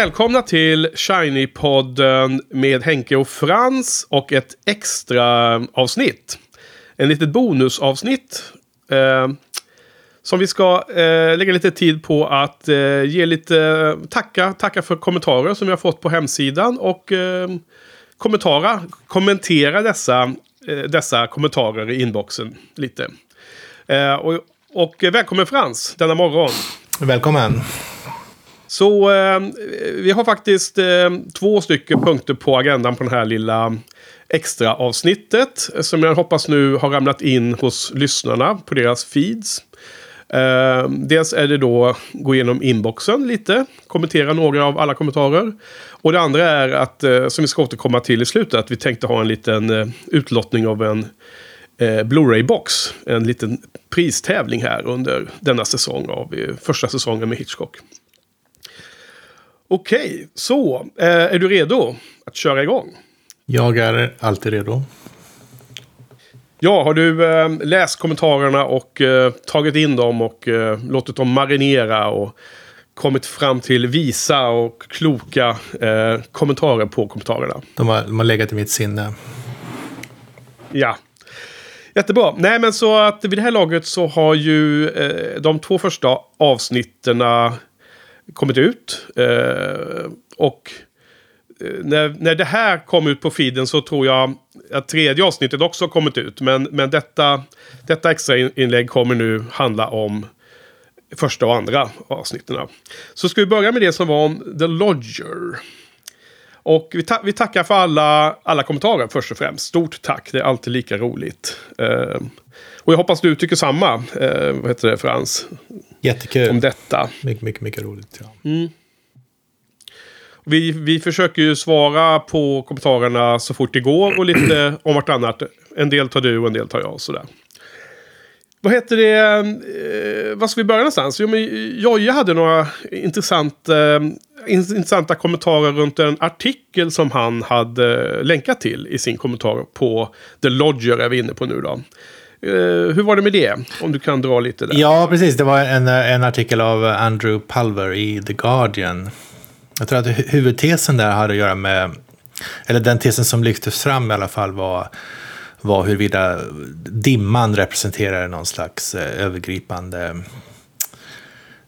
Välkomna till Shiny-podden med Henke och Frans och ett extra avsnitt. En litet bonusavsnitt. Eh, som vi ska eh, lägga lite tid på att eh, ge lite tacka, tacka för kommentarer som vi har fått på hemsidan och eh, kommentera dessa, eh, dessa kommentarer i inboxen lite. Eh, och, och välkommen Frans denna morgon. Välkommen. Så eh, vi har faktiskt eh, två stycken punkter på agendan på den här lilla extra avsnittet. Som jag hoppas nu har ramlat in hos lyssnarna på deras feeds. Eh, dels är det då gå igenom inboxen lite. Kommentera några av alla kommentarer. Och det andra är att, eh, som vi ska återkomma till i slutet, att vi tänkte ha en liten eh, utlottning av en eh, Blu-ray-box. En liten pristävling här under denna säsong av eh, första säsongen med Hitchcock. Okej, så eh, är du redo att köra igång? Jag är alltid redo. Ja, har du eh, läst kommentarerna och eh, tagit in dem och låtit dem marinera och kommit fram till visa och kloka kommentarer på kommentarerna? De har, de har legat i mitt sinne. Ja. Jättebra. Nej, men så att vid det här laget så har ju de två första avsnitterna kommit ut. Eh, och eh, när, när det här kom ut på feeden så tror jag att tredje avsnittet också har kommit ut. Men, men detta, detta extra inlägg kommer nu handla om första och andra avsnitten. Så ska vi börja med det som var om The Lodger. Och vi, ta vi tackar för alla, alla kommentarer först och främst. Stort tack, det är alltid lika roligt. Eh, och jag hoppas du tycker samma, eh, vad heter det Frans? Jättekul. Om detta. Mycket, mycket, mycket roligt. Ja. Mm. Vi, vi försöker ju svara på kommentarerna så fort det går och lite om vartannat. En del tar du och en del tar jag. och Sådär. Vad heter det? Eh, vad ska vi börja någonstans? Jo, men Jojje hade några intressant, eh, intressanta kommentarer runt en artikel som han hade länkat till i sin kommentar på The Lodger är vi inne på nu då. Eh, hur var det med det? Om du kan dra lite där. Ja, precis. Det var en, en artikel av Andrew Pulver i The Guardian. Jag tror att huvudtesen där hade att göra med, eller den tesen som lyftes fram i alla fall var, var huruvida dimman representerar någon slags eh, övergripande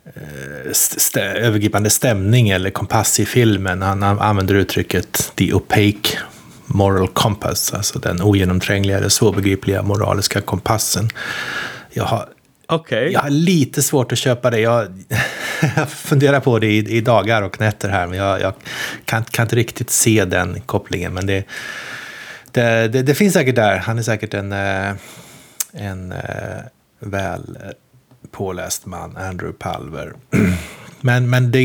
eh, st övergripande stämning eller kompass i filmen. Han använder uttrycket the opaque moral compass, alltså den ogenomträngliga eller svårbegripliga moraliska kompassen. Jag har, okay. jag har lite svårt att köpa det. Jag, jag funderar på det i, i, dagar och nätter här, men jag, jag kan, kan, inte riktigt se den kopplingen. Men det, det, det, det finns säkert där. Han är säkert en, eh, en eh, väl påläst man, Andrew Palver. Men, men det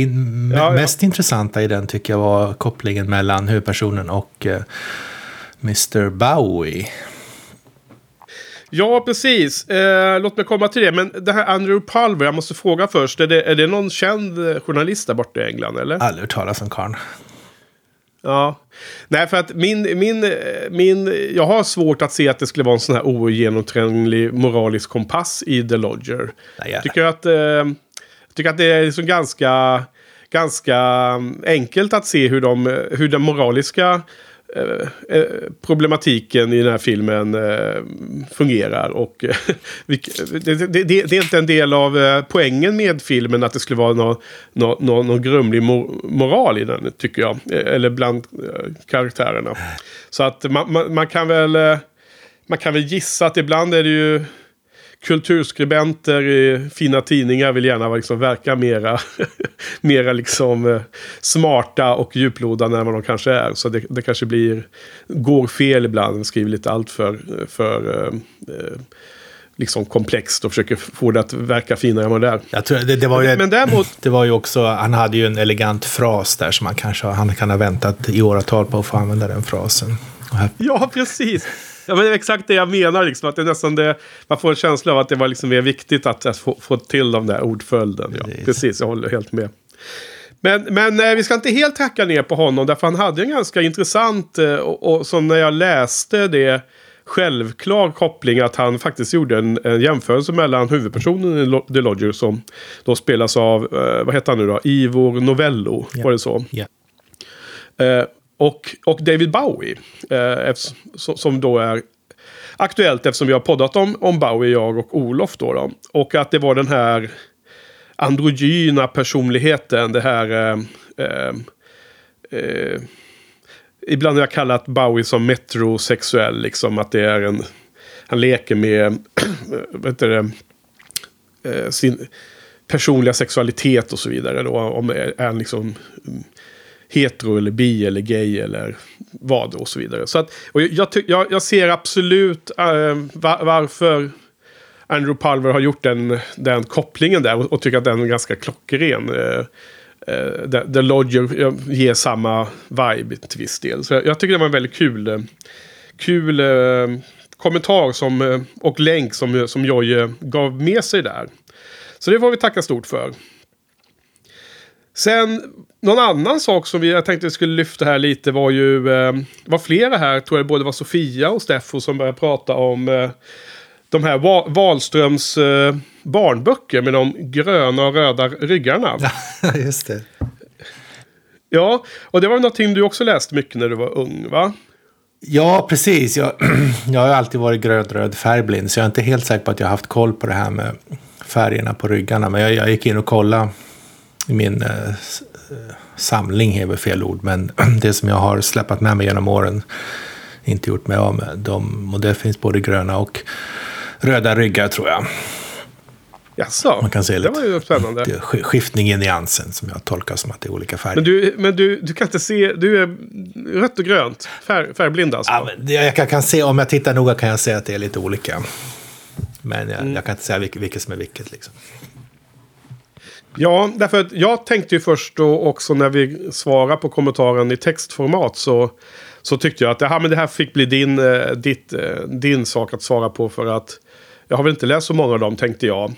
ja, mest ja. intressanta i den tycker jag var kopplingen mellan huvudpersonen och uh, eh, Mr. Bowie. Ja, precis. Eh, låt mig komma till det. Men det här Andrew Pulver, jag måste fråga först. Är det, är det någon känd eh, journalist där borta i England? Eller? Aldrig hört talas om karln. Ja. Nej, för att min, min, min... Jag har svårt att se att det skulle vara en sån här ogenomtränglig moralisk kompass i The Lodger. Nej, Tycker att... Eh, tycker att det är liksom ganska, ganska enkelt att se hur, de, hur den moraliska eh, eh problematiken i den här filmen eh, fungerar. Och eh, det, det, det, är inte en del av eh, poängen med filmen att det skulle vara någon, någon, någon grumlig moral i den, tycker jag. Eller bland karaktärerna. Så att man, man, man, kan väl... Man kan väl gissa att ibland är det ju kulturskribenter i fina tidningar vill gärna liksom verka mera, mera liksom, eh, smarta och djuplodande än vad de kanske är. Så det, det kanske blir, går fel ibland, skriver lite allt för, för eh, eh, liksom komplext och försöker få det att verka finare än vad det är. Jag tror, det, det, var ju, men däremot... det var ju också, han hade ju en elegant fras där som man kanske han kan ha väntat i åratal på att få använda den frasen. Ja, precis. Ja, men det är exakt det jag menar. Liksom, att det nästan det, man får en känsla av att det var liksom mer viktigt att, att få, få, till de där ordföljden. Ja. Precis, jag håller helt med. Men, men eh, vi ska inte helt hacka ner på honom. Därför han hade en ganska intressant, eh, och, och som när jag läste det självklar koppling att han faktiskt gjorde en, en jämförelse mellan huvudpersonen i The Lodger som då spelas av, eh, vad heter han nu då, Ivor Novello, yeah. var det så? Yeah. Och, och David Bowie, eh, som då är aktuellt eftersom vi har poddat om, om Bowie, jag och Olof. Då, då. Och att det var den här androgyna personligheten, det här... Eh, eh, eh ibland har jag kallat Bowie som metrosexuell, liksom att det är en... Han leker med, vet du, eh, sin personliga sexualitet och så vidare. Då, om är är liksom mm, hetero eller bi eller gay eller vad och så vidare. Så att, och jag, jag, jag ser absolut ehm, äh, var, varför Andrew Pulver har gjort den, den kopplingen där och, och tycker att den är ganska klockren. Äh, äh, The, The Lodger ger samma vibe till viss del. Så jag, jag tycker det var en väldigt kul, eh, kul ehm, kommentar som, och länk som, som Jojje gav med sig där. Så det får vi tacka stort för. Sen, någon annan sak som vi, jag tänkte vi skulle lyfta här lite var ju, eh, var flera här, tror jag både var Sofia och Steffo som började prata om eh, de här Wa Wahlströms eh, barnböcker med de gröna och röda ryggarna. Ja, just det. Ja, och det var någonting du också läste mycket när du var ung, va? Ja, precis. Jag, jag har alltid varit grön-röd färgblind, så jag är inte helt säker på att jag har haft koll på det här med färgerna på ryggarna. Men jag, jag gick in och kollade i min eh, samling, är väl fel ord, men det som jag har släpat med mig genom åren, inte gjort mig av med dem. Och det finns både gröna och röda ryggar tror jag. Jaså, Man kan se det var ju spännande. skiftning i nyansen som jag tolkar som att det är olika färger. Men du, men du, du kan inte se, du är rött och grönt, färg, färgblind alltså? Ja, men jag kan, kan se, om jag tittar noga kan jag se att det är lite olika. Men jag, mm. jag kan inte säga vilket, vilket som är vilket. Liksom. Ja, därför att jag tänkte ju först då också när vi svarade på kommentaren i textformat så, så tyckte jag att det här, men det här fick bli din, eh, ditt, eh, din sak att svara på för att jag har väl inte läst så många av dem tänkte jag.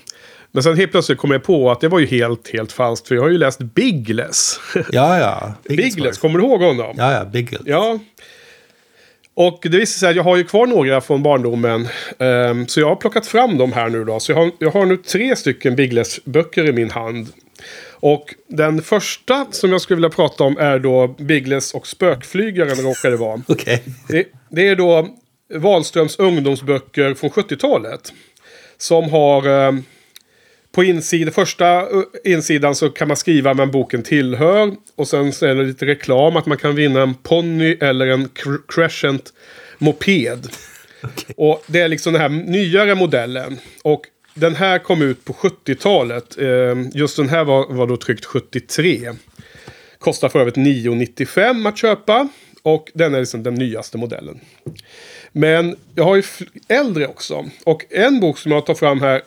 Men sen helt plötsligt kom jag på att det var ju helt, helt falskt. För jag har ju läst Bigless. Ja, ja. Bigless, kommer du ihåg honom? Ja, ja. Bigless. Ja. Och det visar sig att jag har ju kvar några från barndomen. Um, så jag har plockat fram dem här nu då. Så jag har, jag har nu tre stycken Biggles-böcker i min hand. Och den första som jag skulle vilja prata om är då Biggles och spökflygaren råkar det vara. okay. det, det är då Wahlströms ungdomsböcker från 70-talet. Som har... Um, på insidan, första insidan så kan man skriva vem boken tillhör. Och sen så är det lite reklam att man kan vinna en ponny eller en crescent moped. Okay. Och det är liksom den här nyare modellen. Och den här kom ut på 70-talet. Eh, just den här var, var då tryckt 73. Kostar för övrigt 9,95 att köpa. Och den är liksom den nyaste modellen. Men jag har ju äldre också. Och en bok som jag tar fram här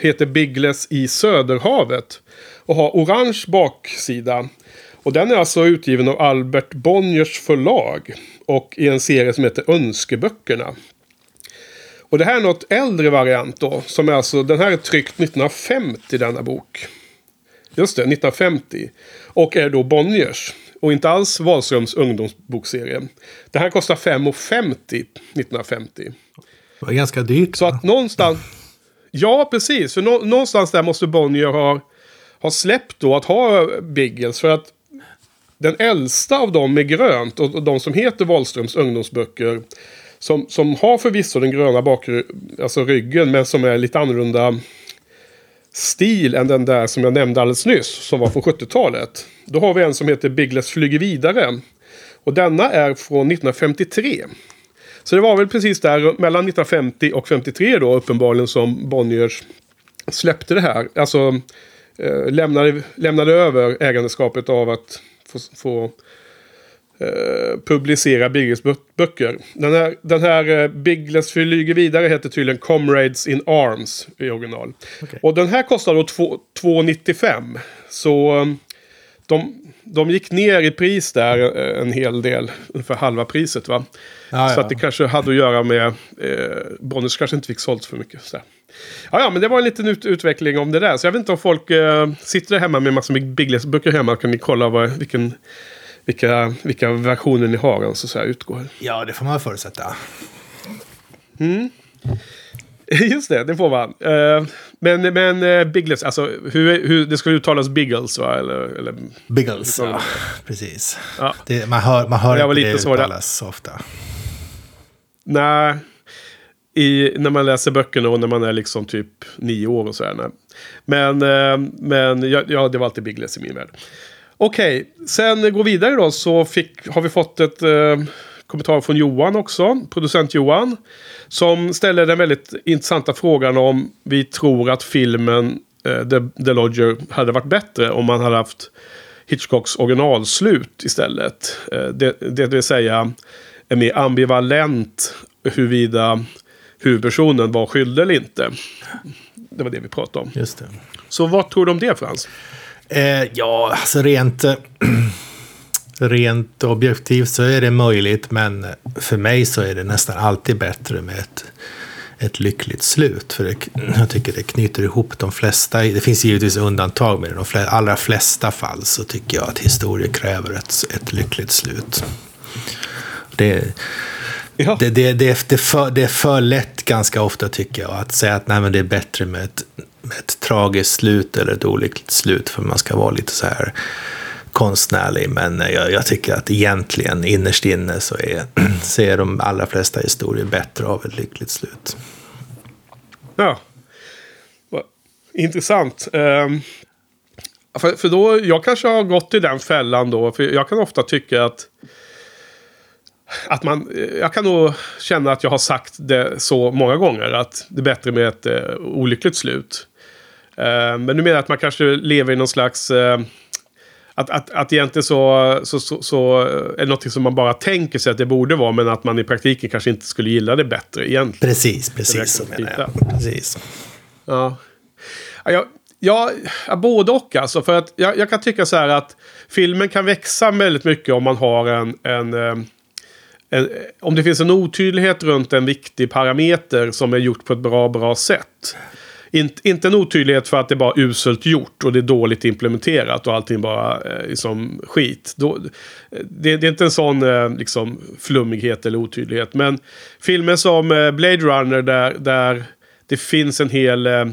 heter Biggles i Söderhavet. Och har orange baksida. Och den är alltså utgiven av Albert Bonniers förlag. Och i en serie som heter Önskeböckerna. Och det här är något äldre variant då. Som är alltså, den här är tryckt 1950 denna bok. Just det, 1950. Och är då Bonniers. Och inte alls Wahlströms ungdomsbokserie. Det här kostar 5,50 1950. Det var ganska dyrt. Så att någonstans... Ja, precis. För nå någonstans där måste Bonnier ha, ha släppt då att ha Biggles. För att den äldsta av dem är grönt. Och, och de som heter Wahlströms ungdomsböcker. Som, som har förvisso den gröna bakry alltså ryggen. Men som är lite annorlunda stil än den där som jag nämnde alldeles nyss. Som var från 70-talet. Då har vi en som heter Biggles flyger vidare. Och denna är från 1953. Så det var väl precis där mellan 1950 och 53 då uppenbarligen som Bonniers släppte det här. Alltså eh, lämnade, lämnade över ägandeskapet av att få, få eh, publicera Biggles böcker. Den här, den här eh, Biggles flyger vidare heter tydligen Comrades in Arms i original. Okay. Och den här kostar då 2,95. Så eh, de, de gick ner i pris där eh, en hel del. Ungefär halva priset va. Ja, så ja. att det kanske hade att göra med... Eh, Bonniers kanske inte fick sålt för mycket. Så. Ja, ja, men det var en liten ut utveckling om det där. Så jag vet inte om folk eh, sitter hemma med massor med Biggles-böcker hemma. Kan ni kolla vad, vilken, vilka, vilka versioner ni har? Alltså, så här, utgår. Ja, det får man förutsätta. Mm. Just det, det får man. Uh, men men uh, Biggles, alltså hur, hur, det ska uttalas Biggles va? Eller, eller, Biggles, ja. Precis. Ja. Det, man hör, man hör inte det uttalas så ofta. Nej, i, när man läser böckerna och när man är liksom typ nio år och sådär. Men, uh, men ja, det var alltid Biggles i min värld. Okej, okay, sen gå vidare då så fick, har vi fått ett kommentar från Johan också, producent Johan. Som ställer den väldigt intressanta frågan om vi tror att filmen eh, The, The Lodger hade varit bättre om man hade haft Hitchcocks originalslut istället. Eh, det, det vill säga en mer ambivalent huruvida huvudpersonen var skyldig eller inte. Det var det vi pratade om. Just det. Så vad tror du om det Frans? Eh, ja, alltså rent... rent objektivt så är det möjligt, men för mig så är det nästan alltid bättre med ett, ett lyckligt slut. För det, jag tycker det knyter ihop de flesta, det finns givetvis undantag, men i de flesta, allra flesta fall så tycker jag att historia kräver ett, ett lyckligt slut. Det, ja. det, det, det, det, för, det är för lätt ganska ofta tycker jag att säga att nej, men det är bättre med ett, ett tragiskt slut eller ett olyckligt slut för man ska vara lite så här konstnärlig, men eh, jag, jag, tycker att egentligen innerst inne så är, ser de allra flesta historier bättre av ett lyckligt slut. Ja, intressant. Um, för, för då, jag kanske har gått i den fällan då, för jag kan ofta tycka att att man, eh, jag kan nog känna att jag har sagt det så många gånger att det är bättre med ett uh, olyckligt slut. Uh, men nu menar jag att man kanske lever i någon slags uh, att, att, att egentligen så, så, så, så är det något som man bara tänker sig att det borde vara. Men att man i praktiken kanske inte skulle gilla det bättre egentligen. Precis, precis så menar jag. Precis. Ja. Ja, ja, både och alltså. För att jag, jag, kan tycka så här att filmen kan växa väldigt mycket om man har en, en, eh, en, om det finns en otydlighet runt en viktig parameter som är gjort på ett bra, bra sätt. Inte, inte en otydlighet för att det är bara uselt gjort och det är dåligt implementerat och allting bara eh, liksom skit. Då, det, det, är inte en sån eh, liksom, flummighet eller otydlighet. Men filmer som eh, Blade Runner där, där det finns en hel... Eh,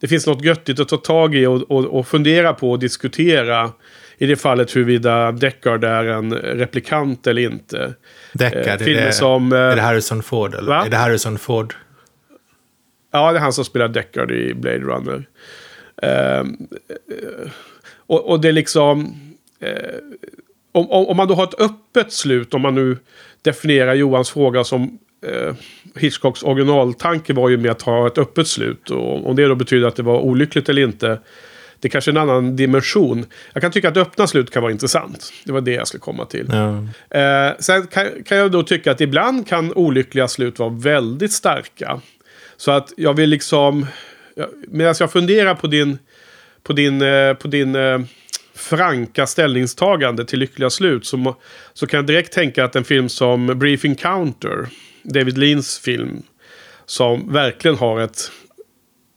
det finns något göttigt att ta tag i och, och, och fundera på och diskutera. I det fallet huruvida Deckard är en replikant eller inte. Deckard, eh, är, det, som, eh, är det Harrison Ford? Eller? Va? Är det Harrison Ford? Ja, det är han som spelar Deckard i Blade Runner. Uh, och, och, det är liksom... Uh, om, om, man då har ett öppet slut, om man nu definierar Johans fråga som uh, Hitchcocks originaltanke var ju med att ha ett öppet slut. Och om det då betyder att det var olyckligt eller inte. Det är kanske en annan dimension. Jag kan tycka att öppna slut kan vara intressant. Det var det jag skulle komma till. Ja. Sen kan, kan, jag då tycka att ibland kan olyckliga slut vara väldigt starka. Så att jag vill liksom... Medan jag funderar på din... På din, eh, på din eh, franka ställningstagande till lyckliga slut. Så, så kan jag direkt tänka att en film som Brief Encounter. David Leans film. Som verkligen har ett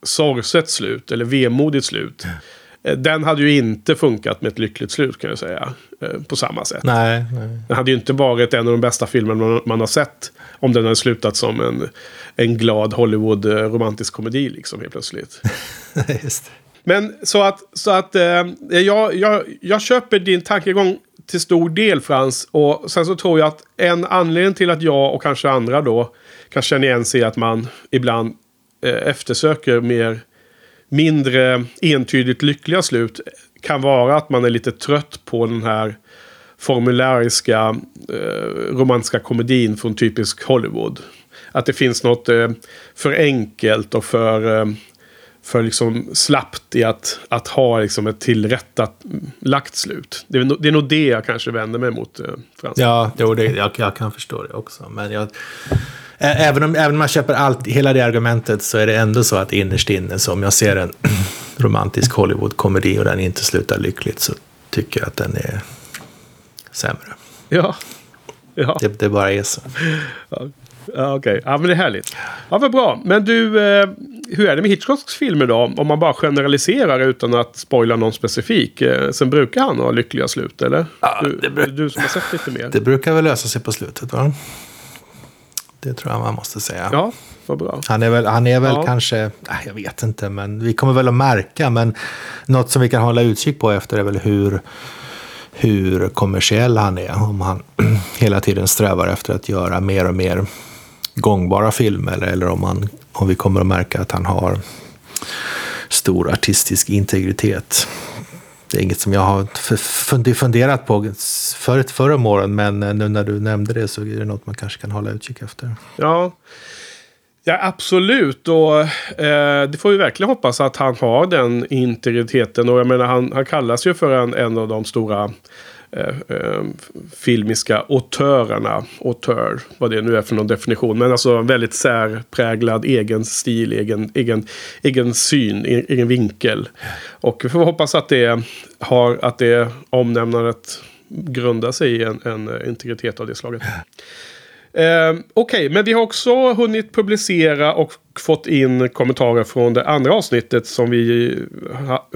sorgset slut. Eller vemodigt slut. Eh, den hade ju inte funkat med ett lyckligt slut kan jag säga. På samma sätt. Nej, nej. Den hade ju inte varit en av de bästa filmerna man har sett. Om den hade slutat som en en glad Hollywood eh, komedi liksom helt plötsligt. Just. Men så att, så att eh, jag, jag, jag köper din tankegång till stor del Frans. Och sen så tror jag att en anledning till att jag och kanske andra då kan känna igen sig att man ibland eh, eftersöker mer mindre entydigt lyckliga slut kan vara att man är lite trött på den här formulariska eh, romantiska komedin från typisk Hollywood. Att det finns något eh, för enkelt och för, eh, för liksom slappt i att, att ha liksom ett tillrättat lagt slut. Det är, det är nog det jag kanske vänder mig mot. Eh. Ja, jo, det, jag, jag kan förstå det också. Men jag, även, om, även om man köper allt, hela det argumentet så är det ändå så att innerst inne, så om jag ser en romantisk Hollywood-komedi och den inte slutar lyckligt så tycker jag att den är sämre. Ja. ja. Det, det bara är så. Ja. Ja, Okej, okay. ja, men det är härligt. Ja, vad bra. Men du, eh, hur är det med Hitchcocks filmer då? Om man bara generaliserar utan att spoila någon specifik. Eh, sen brukar han ha lyckliga slut, eller? Ja, du, du som har sett lite mer. Det brukar väl lösa sig på slutet, va? Det tror jag man måste säga. Ja, vad bra. Han är väl, han är väl ja. kanske, jag vet inte, men vi kommer väl att märka. Men något som vi kan hålla utkik på efter är väl hur, hur kommersiell han är. Om han hela tiden strävar efter att göra mer och mer gångbara filmer. Eller om, han, om vi kommer att märka att han har stor artistisk integritet. Det är inget som jag har funderat på förut förr om åren, men eh, nu när du nämnde det så är det något man kanske kan hålla utkik efter. Ja, ja absolut. Och, eh, det får vi verkligen hoppas att han har den integriteten. Och jag menar, han, han kallas ju för en, en av de stora Eh, eh, filmiska autörerna. Autör, vad det nu är för någon definition. Men alltså väldigt särpräglad egen stil, egen, egen, egen syn, e-, egen vinkel. Och vi får hoppas att det, har, att det omnämnandet grundar sig i en, en integritet av det slaget. Eh, Okej, okay, men vi har också hunnit publicera och fått in kommentarer från det andra avsnittet som, vi,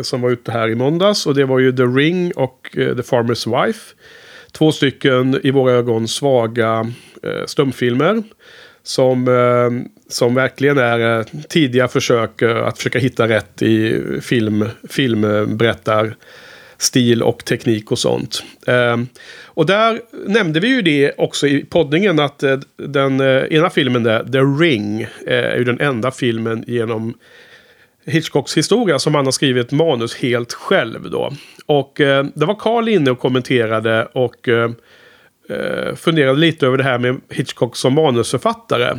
som var ute här i måndags. Och det var ju The Ring och eh, The Farmer's Wife. Två stycken i våra ögon svaga eh, stumfilmer. Som, eh, som verkligen är eh, tidiga försök eh, att försöka hitta rätt i film, filmberättar stil och teknik och sånt. Ehm, och där nämnde vi ju det också i poddningen att eh, den eh, ena filmen där, The Ring, eh, är ju den enda filmen genom Hitchcocks historia som han har skrivit manus helt själv då. Och eh, det var Carl inne och kommenterade och eh, funderade lite över det här med Hitchcock som manusförfattare.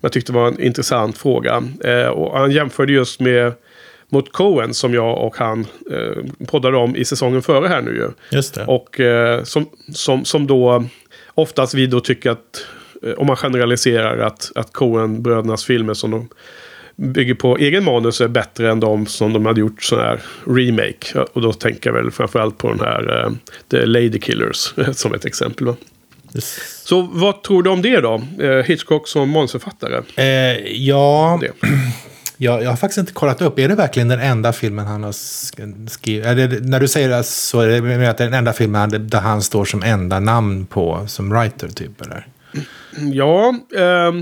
Jag tyckte det var en intressant fråga. och han jämförde just med mot Cohen som jag och han eh, poddade om i säsongen före här nu ju. Just det. Och eh, som, som, som då oftast vi då tycker att, eh, om man generaliserar, att, att Coen-brödernas filmer som de bygger på egen manus är bättre än de som de hade gjort sån här remake. Och då tänker jag väl framförallt på den här uh, The Lady Killers som ett exempel. Va? Yes. Så vad tror du om det då? Uh, Hitchcock som manusförfattare? Eh, ja, jag, jag har faktiskt inte kollat upp. Är det verkligen den enda filmen han har skrivit? Det, när du säger det så är det, att det är den enda filmen där han står som enda namn på som writer typ? Eller? Ja, eh,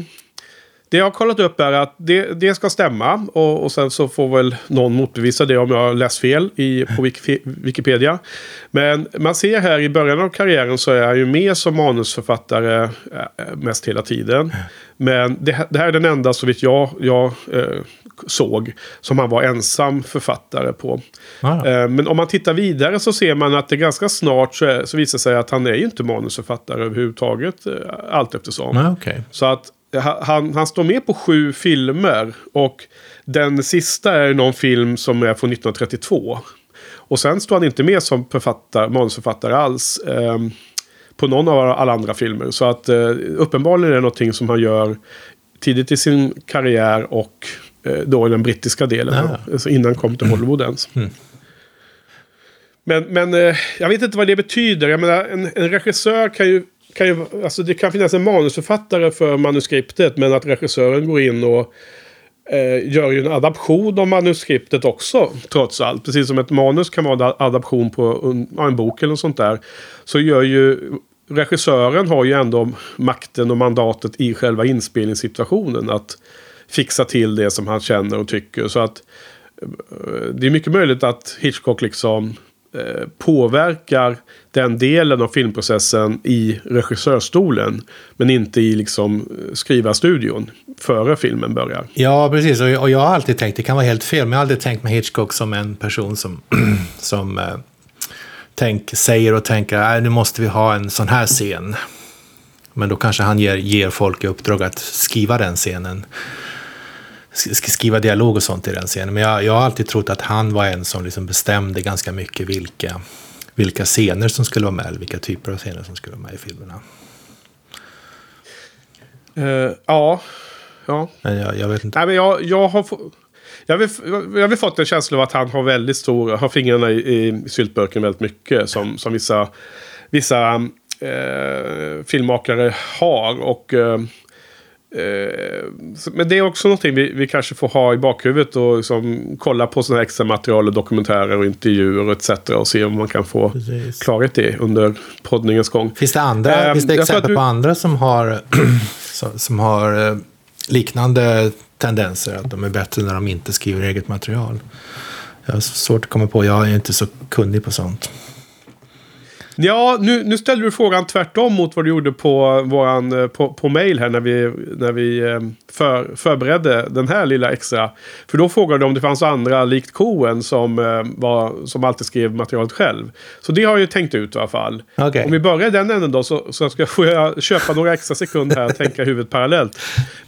det jag har kollat upp är att det, det ska stämma. Och, och sen så får väl någon motbevisa det om jag har läst fel i, på Wikipedia. Men man ser här i början av karriären så är han ju med som manusförfattare eh, mest hela tiden. Men det, det här är den enda så vitt jag, jag eh, såg som han var ensam författare på. Ah. Eh, men om man tittar vidare så ser man att det ganska snart så, så visar sig att han är ju inte manusförfattare överhuvudtaget eh, allt eftersom. Ah, okay. Så att han, han står med på sju filmer. Och den sista är någon film som är från 1932. Och sen står han inte med som manusförfattare alls. Eh, på någon av alla andra filmer. Så att eh, uppenbarligen är det någonting som han gör tidigt i sin karriär och eh, då i den brittiska delen. Ja. Alltså innan han kom till Hollywood ens. Mm. Men, men eh, jag vet inte vad det betyder. Jag menar, en, en regissör kan ju kan ju, alltså det kan finnas en manusförfattare för manuskriptet men att regissören går in och eh, gör ju en adaption av manuskriptet också trots allt. Precis som ett manus kan vara en adaption på en, en bok eller något sånt där. Så gör ju regissören har ju ändå makten och mandatet i själva inspelningssituationen att fixa till det som han känner och tycker. Så att eh, det är mycket möjligt att Hitchcock liksom Eh, påverkar den delen av filmprocessen i regissörstolen. Men inte i liksom eh, skrivarstudion före filmen börjar. Ja, precis. Och jag har alltid tänkt, det kan vara helt fel, men jag har aldrig tänkt med Hitchcock som en person som, som eh, tänk, säger och tänker, att nu måste vi ha en sån här scen. Men då kanske han ger, ger folk i uppdrag att skriva den scenen skriva dialog och sånt i den scenen. Men jag, jag har alltid trott att han var en som liksom bestämde ganska mycket vilka, vilka scener som skulle vara med, eller vilka typer av scener som skulle vara med i filmerna. Uh, ja. ja. Men jag, jag, vet inte. Nej, men jag, jag har... Jag har, jag har fått en känsla av att han har väldigt stor, har fingrarna i, i syltburken väldigt mycket. Som, som vissa, vissa eh, filmmakare har. Och Eh, men det är också någonting vi, vi kanske får ha i bakhuvudet och liksom kolla på sådana extra material och dokumentärer och intervjuer etc. Och se om man kan få klarhet i under poddningens gång. Finns det, andra, eh, finns det exempel du... på andra som har, som, som har eh, liknande tendenser. Att de är bättre när de inte skriver eget material. Jag har svårt att komma på, jag är inte så kunnig på sånt. Ja, nu, nu ställer du frågan tvärtom mot vad du gjorde på, våran, eh, på, på mail här när vi, när vi eh, för, förberedde den här lilla extra. För då frågade du om det fanns andra likt Coen som, eh, var, som alltid skrev materialet själv. Så det har jag ju tänkt ut i alla fall. Okay. Om vi börjar i den änden då så, så ska jag köpa några extra sekunder här och tänka huvudet parallellt.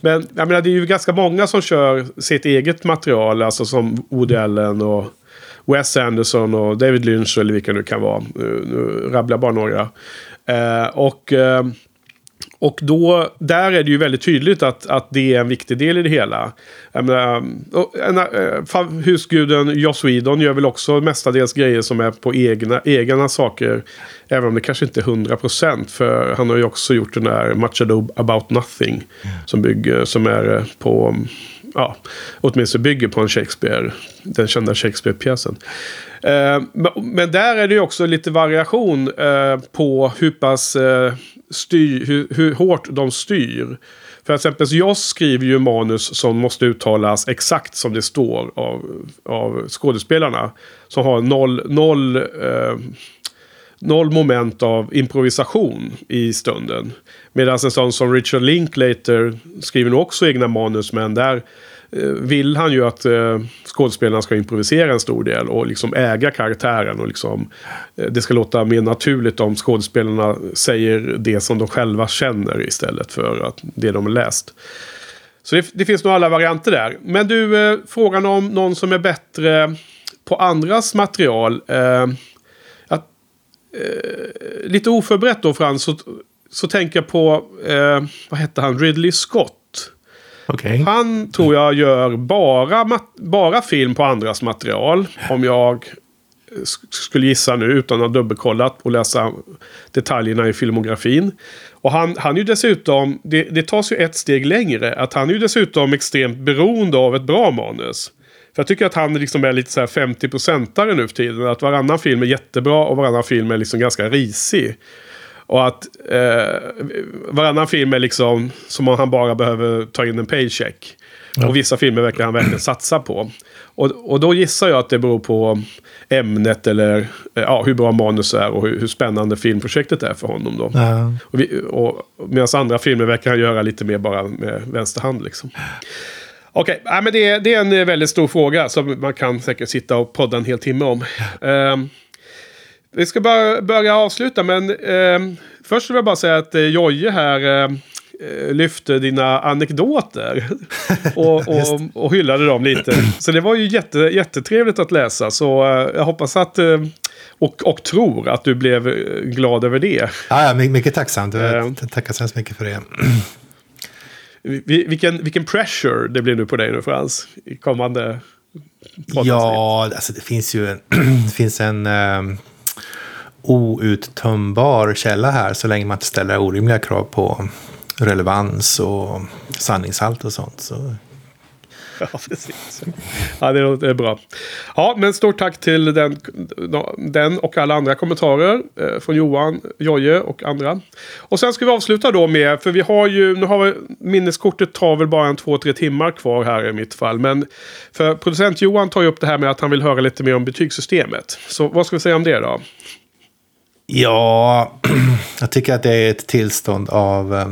Men jag menar, det är ju ganska många som kör sitt eget material, alltså som Woody Allen och Wes Anderson och David Lynch eller vilka det kan vara. Nu, nu rabblar jag bara några. Eh, och, eh, och då, där är det ju väldigt tydligt att, att det är en viktig del i det hela. Menar, en, äh, husguden Joss Whedon gör väl också mestadels grejer som är på egna, egna saker. Även om det kanske inte är 100%. För han har ju också gjort den där Much Ado About Nothing. Mm. Som, bygger, som är på ja, åtminstone bygger på en Shakespeare, den kända Shakespeare-pjäsen. Eh, men där är det ju också lite variation eh, på hur pass eh, styr, hur, hur, hårt de styr. För exempel Joss skriver ju manus som måste uttalas exakt som det står av, av skådespelarna. Som har noll, noll, eh, noll moment av improvisation i stunden. Medan en sån som Richard Linklater skriver nog också egna manus men där eh, vill han ju att eh, skådespelarna ska improvisera en stor del och liksom äga karaktären. Och liksom, eh, det ska låta mer naturligt om skådespelarna säger det som de själva känner istället för att det de har läst. Så det, det finns nog alla varianter där. Men du, frågan om någon som är bättre på andras material. Eh, eh, lite oförberett då Frans, så så tänker jag på, eh, vad hette han, Ridley Scott. Okay. Han tror jag gör bara, bara film på andras material. Om jag skulle gissa nu utan att ha dubbelkollat och läsa detaljerna i filmografin. Och han, han är ju dessutom, det, det tas ju ett steg längre, att han är ju dessutom extremt beroende av ett bra manus. För jag tycker att han liksom är lite så här 50-procentare nu för tiden. Att varannan film är jättebra och varannan film är liksom ganska risig. Och att eh, varannan film är liksom som om han bara behöver ta in en paycheck. Ja. Och vissa filmer verkar han verkligen satsa på. Och, och då gissar jag att det beror på ämnet eller eh, ja, hur bra manus är och hur, hur spännande filmprojektet är för honom. Då. Ja. Och, vi, och Medan andra filmer verkar han göra lite mer bara med vänster hand. Liksom. Okej, okay. ja, det, det, är en väldigt stor fråga som man kan säkert sitta och podda en hel timme om. Um, vi ska bara börja avsluta, men eh, först vill jag bara säga att eh, Jojje här eh, lyfte dina anekdoter. och, och, och hyllade dem lite. Så det var ju jätte, jättetrevligt att läsa. Så eh, jag hoppas att... Eh, och, och tror att du blev eh, glad över det. Ja, ja mycket tacksamt. Jag tackar så hemskt mycket för det. vilken, vilken pressure det blir nu på dig nu Frans. I kommande Ja, alltså det finns ju en, det finns en um, outtömbar källa här så länge man inte ställer orimliga krav på relevans och sanningshalt och sånt. Så. Ja, precis. Ja, det är bra. Ja, men stort tack till den, den och alla andra kommentarer eh, från Johan, Joje och andra. Och sen ska vi avsluta då med, för vi har ju, nu har vi, minneskortet tar väl bara en två, tre timmar kvar här i mitt fall. Men för producent Johan tar ju upp det här med att han vill höra lite mer om betygssystemet. Så vad ska vi säga om det då? Ja, jag tycker att det är ett tillstånd av eh,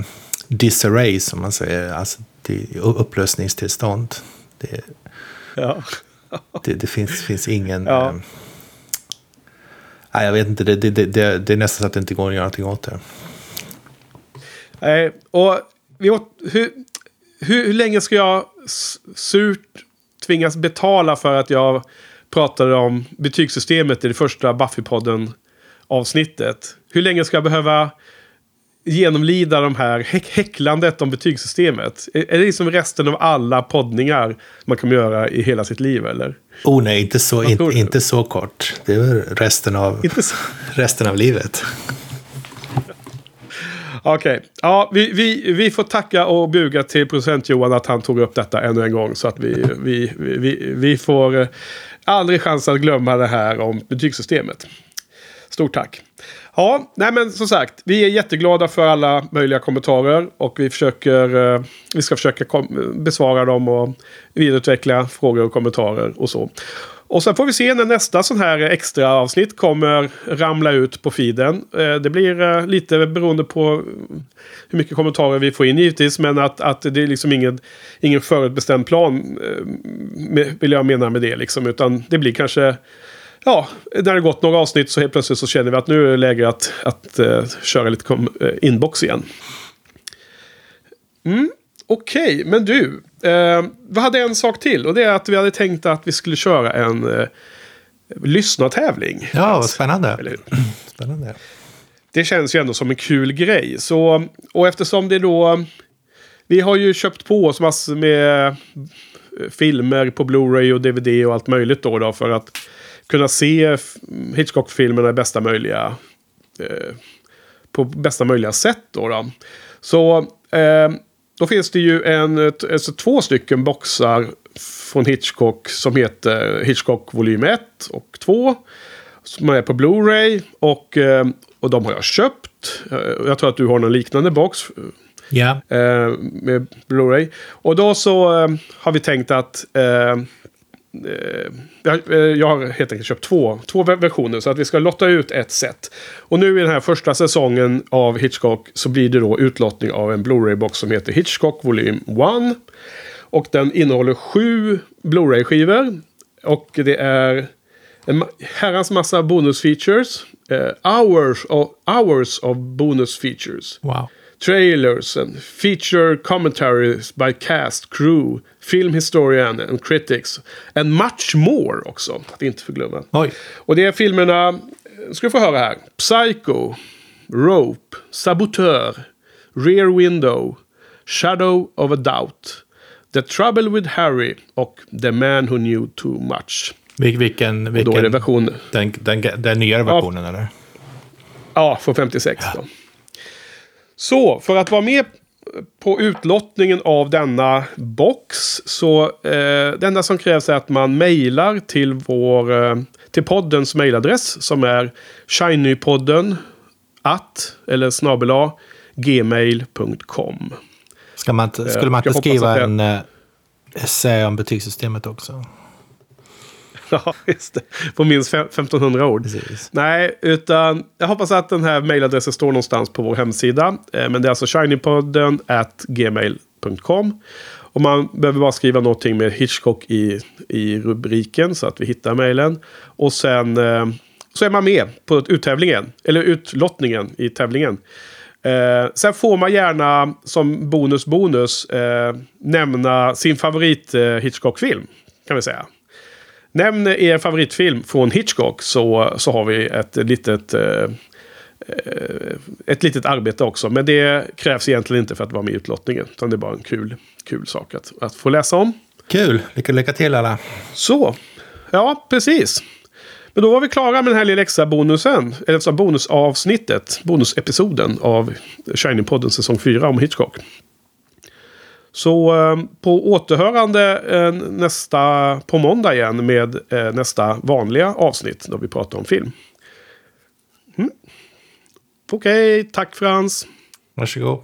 disarray som man säger. Alltså upplösningstillstånd. Det, ja. det, det finns, finns ingen... Ja. Um, nej, jag vet inte. Det, det, det, det är nästan så att det inte går att göra någonting åt det. Nej, och vi, hur, hur, hur länge ska jag surt tvingas betala för att jag pratade om betygssystemet i det första Buffy-podden avsnittet. Hur länge ska jag behöva genomlida de här häck häcklandet om betygssystemet? Är, det liksom resten av alla poddningar man kommer göra i hela sitt liv eller? Oh nej, inte så, in, inte så kort. Det är resten av, resten av livet. Okej, okay. ja, vi, vi, vi får tacka och buga till producent Johan att han tog upp detta ännu en gång. Så att vi, vi, vi, vi får aldrig chans att glömma det här om betygssystemet. Stort tack. Ja, nej men som sagt, vi är jätteglada för alla möjliga kommentarer och vi försöker, eh, vi ska försöka besvara dem och vidareutveckla frågor och kommentarer och så. Och sen får vi se när nästa sån här extra avsnitt kommer ramla ut på feeden. Eh, det blir eh, lite beroende på hur mycket kommentarer vi får in givetvis. Men att, att det är liksom ingen, ingen förutbestämd plan eh, vill jag mena med det. Liksom, utan det blir kanske ja, när det gått några avsnitt så helt plötsligt så känner vi att nu är det läge att, att uh, köra lite inbox igen. Mm, Okej, okay, men du. Eh, vi hade en sak till och det är att vi hade tänkt att vi skulle köra en eh, lyssnartävling. Ja, vad spännande. spännande. Det känns ju ändå som en kul grej. Så, och eftersom det då... Vi har ju köpt på oss massor med eh, filmer på Blu-ray och DVD och allt möjligt då, då för att kunna se Hitchcock-filmerna i bästa möjliga... Eh, på bästa möjliga sätt då. då. Så eh, då finns det ju en, alltså två stycken boxar från Hitchcock som heter Hitchcock volym 1 och 2. Som är på Blu-ray och, eh, och de har jag köpt. Eh, jag tror att du har någon liknande box. Ja. Yeah. Med Blu-ray. Och då så har vi tänkt att Eh, Eh, jag, eh, jag har helt enkelt köpt två, två versioner så att vi ska lotta ut ett set. Och nu i den här första säsongen av Hitchcock så blir det då utlottning av en Blu-ray-box som heter Hitchcock volym 1. Och den innehåller sju Blu-ray-skivor. Och det är en herrans massa bonus-features. Uh, eh, hours, of, hours of bonus features. Wow trailers and feature commentaries by cast, crew, film historian and critics. And much more också, att inte förglömma. Oj. Och det är filmerna, ska du få höra här. Psycho, Rope, Sabotör, Rear Window, Shadow of a Doubt, The Trouble with Harry och The Man Who Knew Too Much. Vil vilken, vilken, och då är det version... Den, den, den nyare versionen ja. eller? Ja, från 56 ja. då. Så, för att vara med på utlottningen av denna box så eh, det enda som krävs är att man mejlar till vår eh, till poddens mejladress som är shinypodden att eller snabela gmail.com. Ska man, skulle man inte skriva en eh, essä om betygssystemet också? Ja, just det. På minst 1500 ord. Precis. Nej, utan jag hoppas att den här mejladressen står någonstans på vår hemsida. Eh, men det är alltså shinypodden at gmail.com. Och man behöver bara skriva någonting med Hitchcock i, i rubriken så att vi hittar mejlen. Och sen eh, så är man med på uttävlingen. Eller utlottningen i tävlingen. Eh, sen får man gärna som bonus bonus eh, nämna sin favorit eh, Hitchcock-film. Kan vi säga. Nämn er favoritfilm från Hitchcock så, så har vi ett litet, eh, ett litet arbete också. Men det krävs egentligen inte för att vara med i utlottningen. Utan det är bara en kul, kul sak att, att få läsa om. Kul! Lycka, lycka till alla! Så, ja precis. Men då var vi klara med den här lilla extra bonusen. Eller alltså bonusavsnittet. Bonusepisoden av Shining-podden säsong 4 om Hitchcock. Så eh, på återhörande eh, nästa, på måndag igen med eh, nästa vanliga avsnitt då vi pratar om film. Mm. Okej, okay, tack Frans. Varsågod.